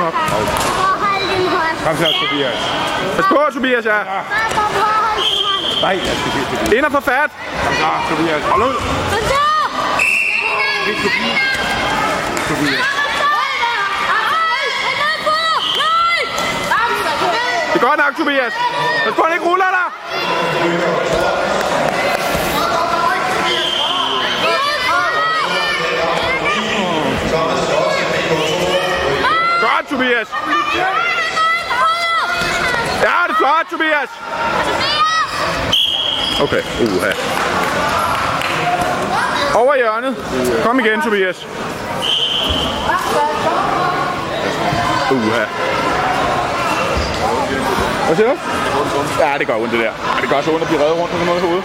nu op. Kom så, Tobias. Pas på, Tobias, ja. Nej, jeg skal se Tobias. Ind og få fat. Kom så, Tobias. Hold ud. Kom så! Det er Tobias. Tobias. Det er godt nok, Tobias. Pas på, han ikke ruller dig. Godt, Tobias. Ja, det er flot, Tobias. Okay, uha. Over hjørnet. Kom igen, Tobias. Uha. Hvad siger du? Ja, det gør ondt det der. Ja, det gør så ondt at blive reddet rundt på den noget i hovedet.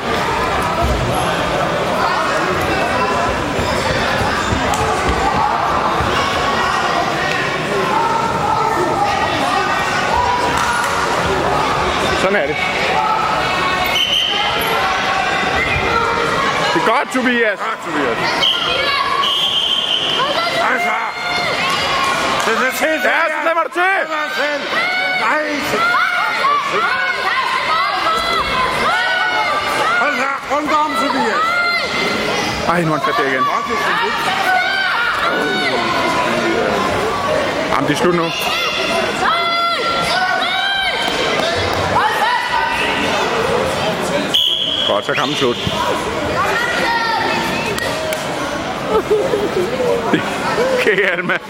Sådan er det. Det er godt, Tobias. Tak, Tobias. Nej, så. Det er til. Ja, så stemmer du til. Nej, så. Hold så. Rundt om, Tobias. Ej, nu har han det igen. Godt, er godt. Jamen, det er slut nu. Godt, så er kampen slut. Kære mand.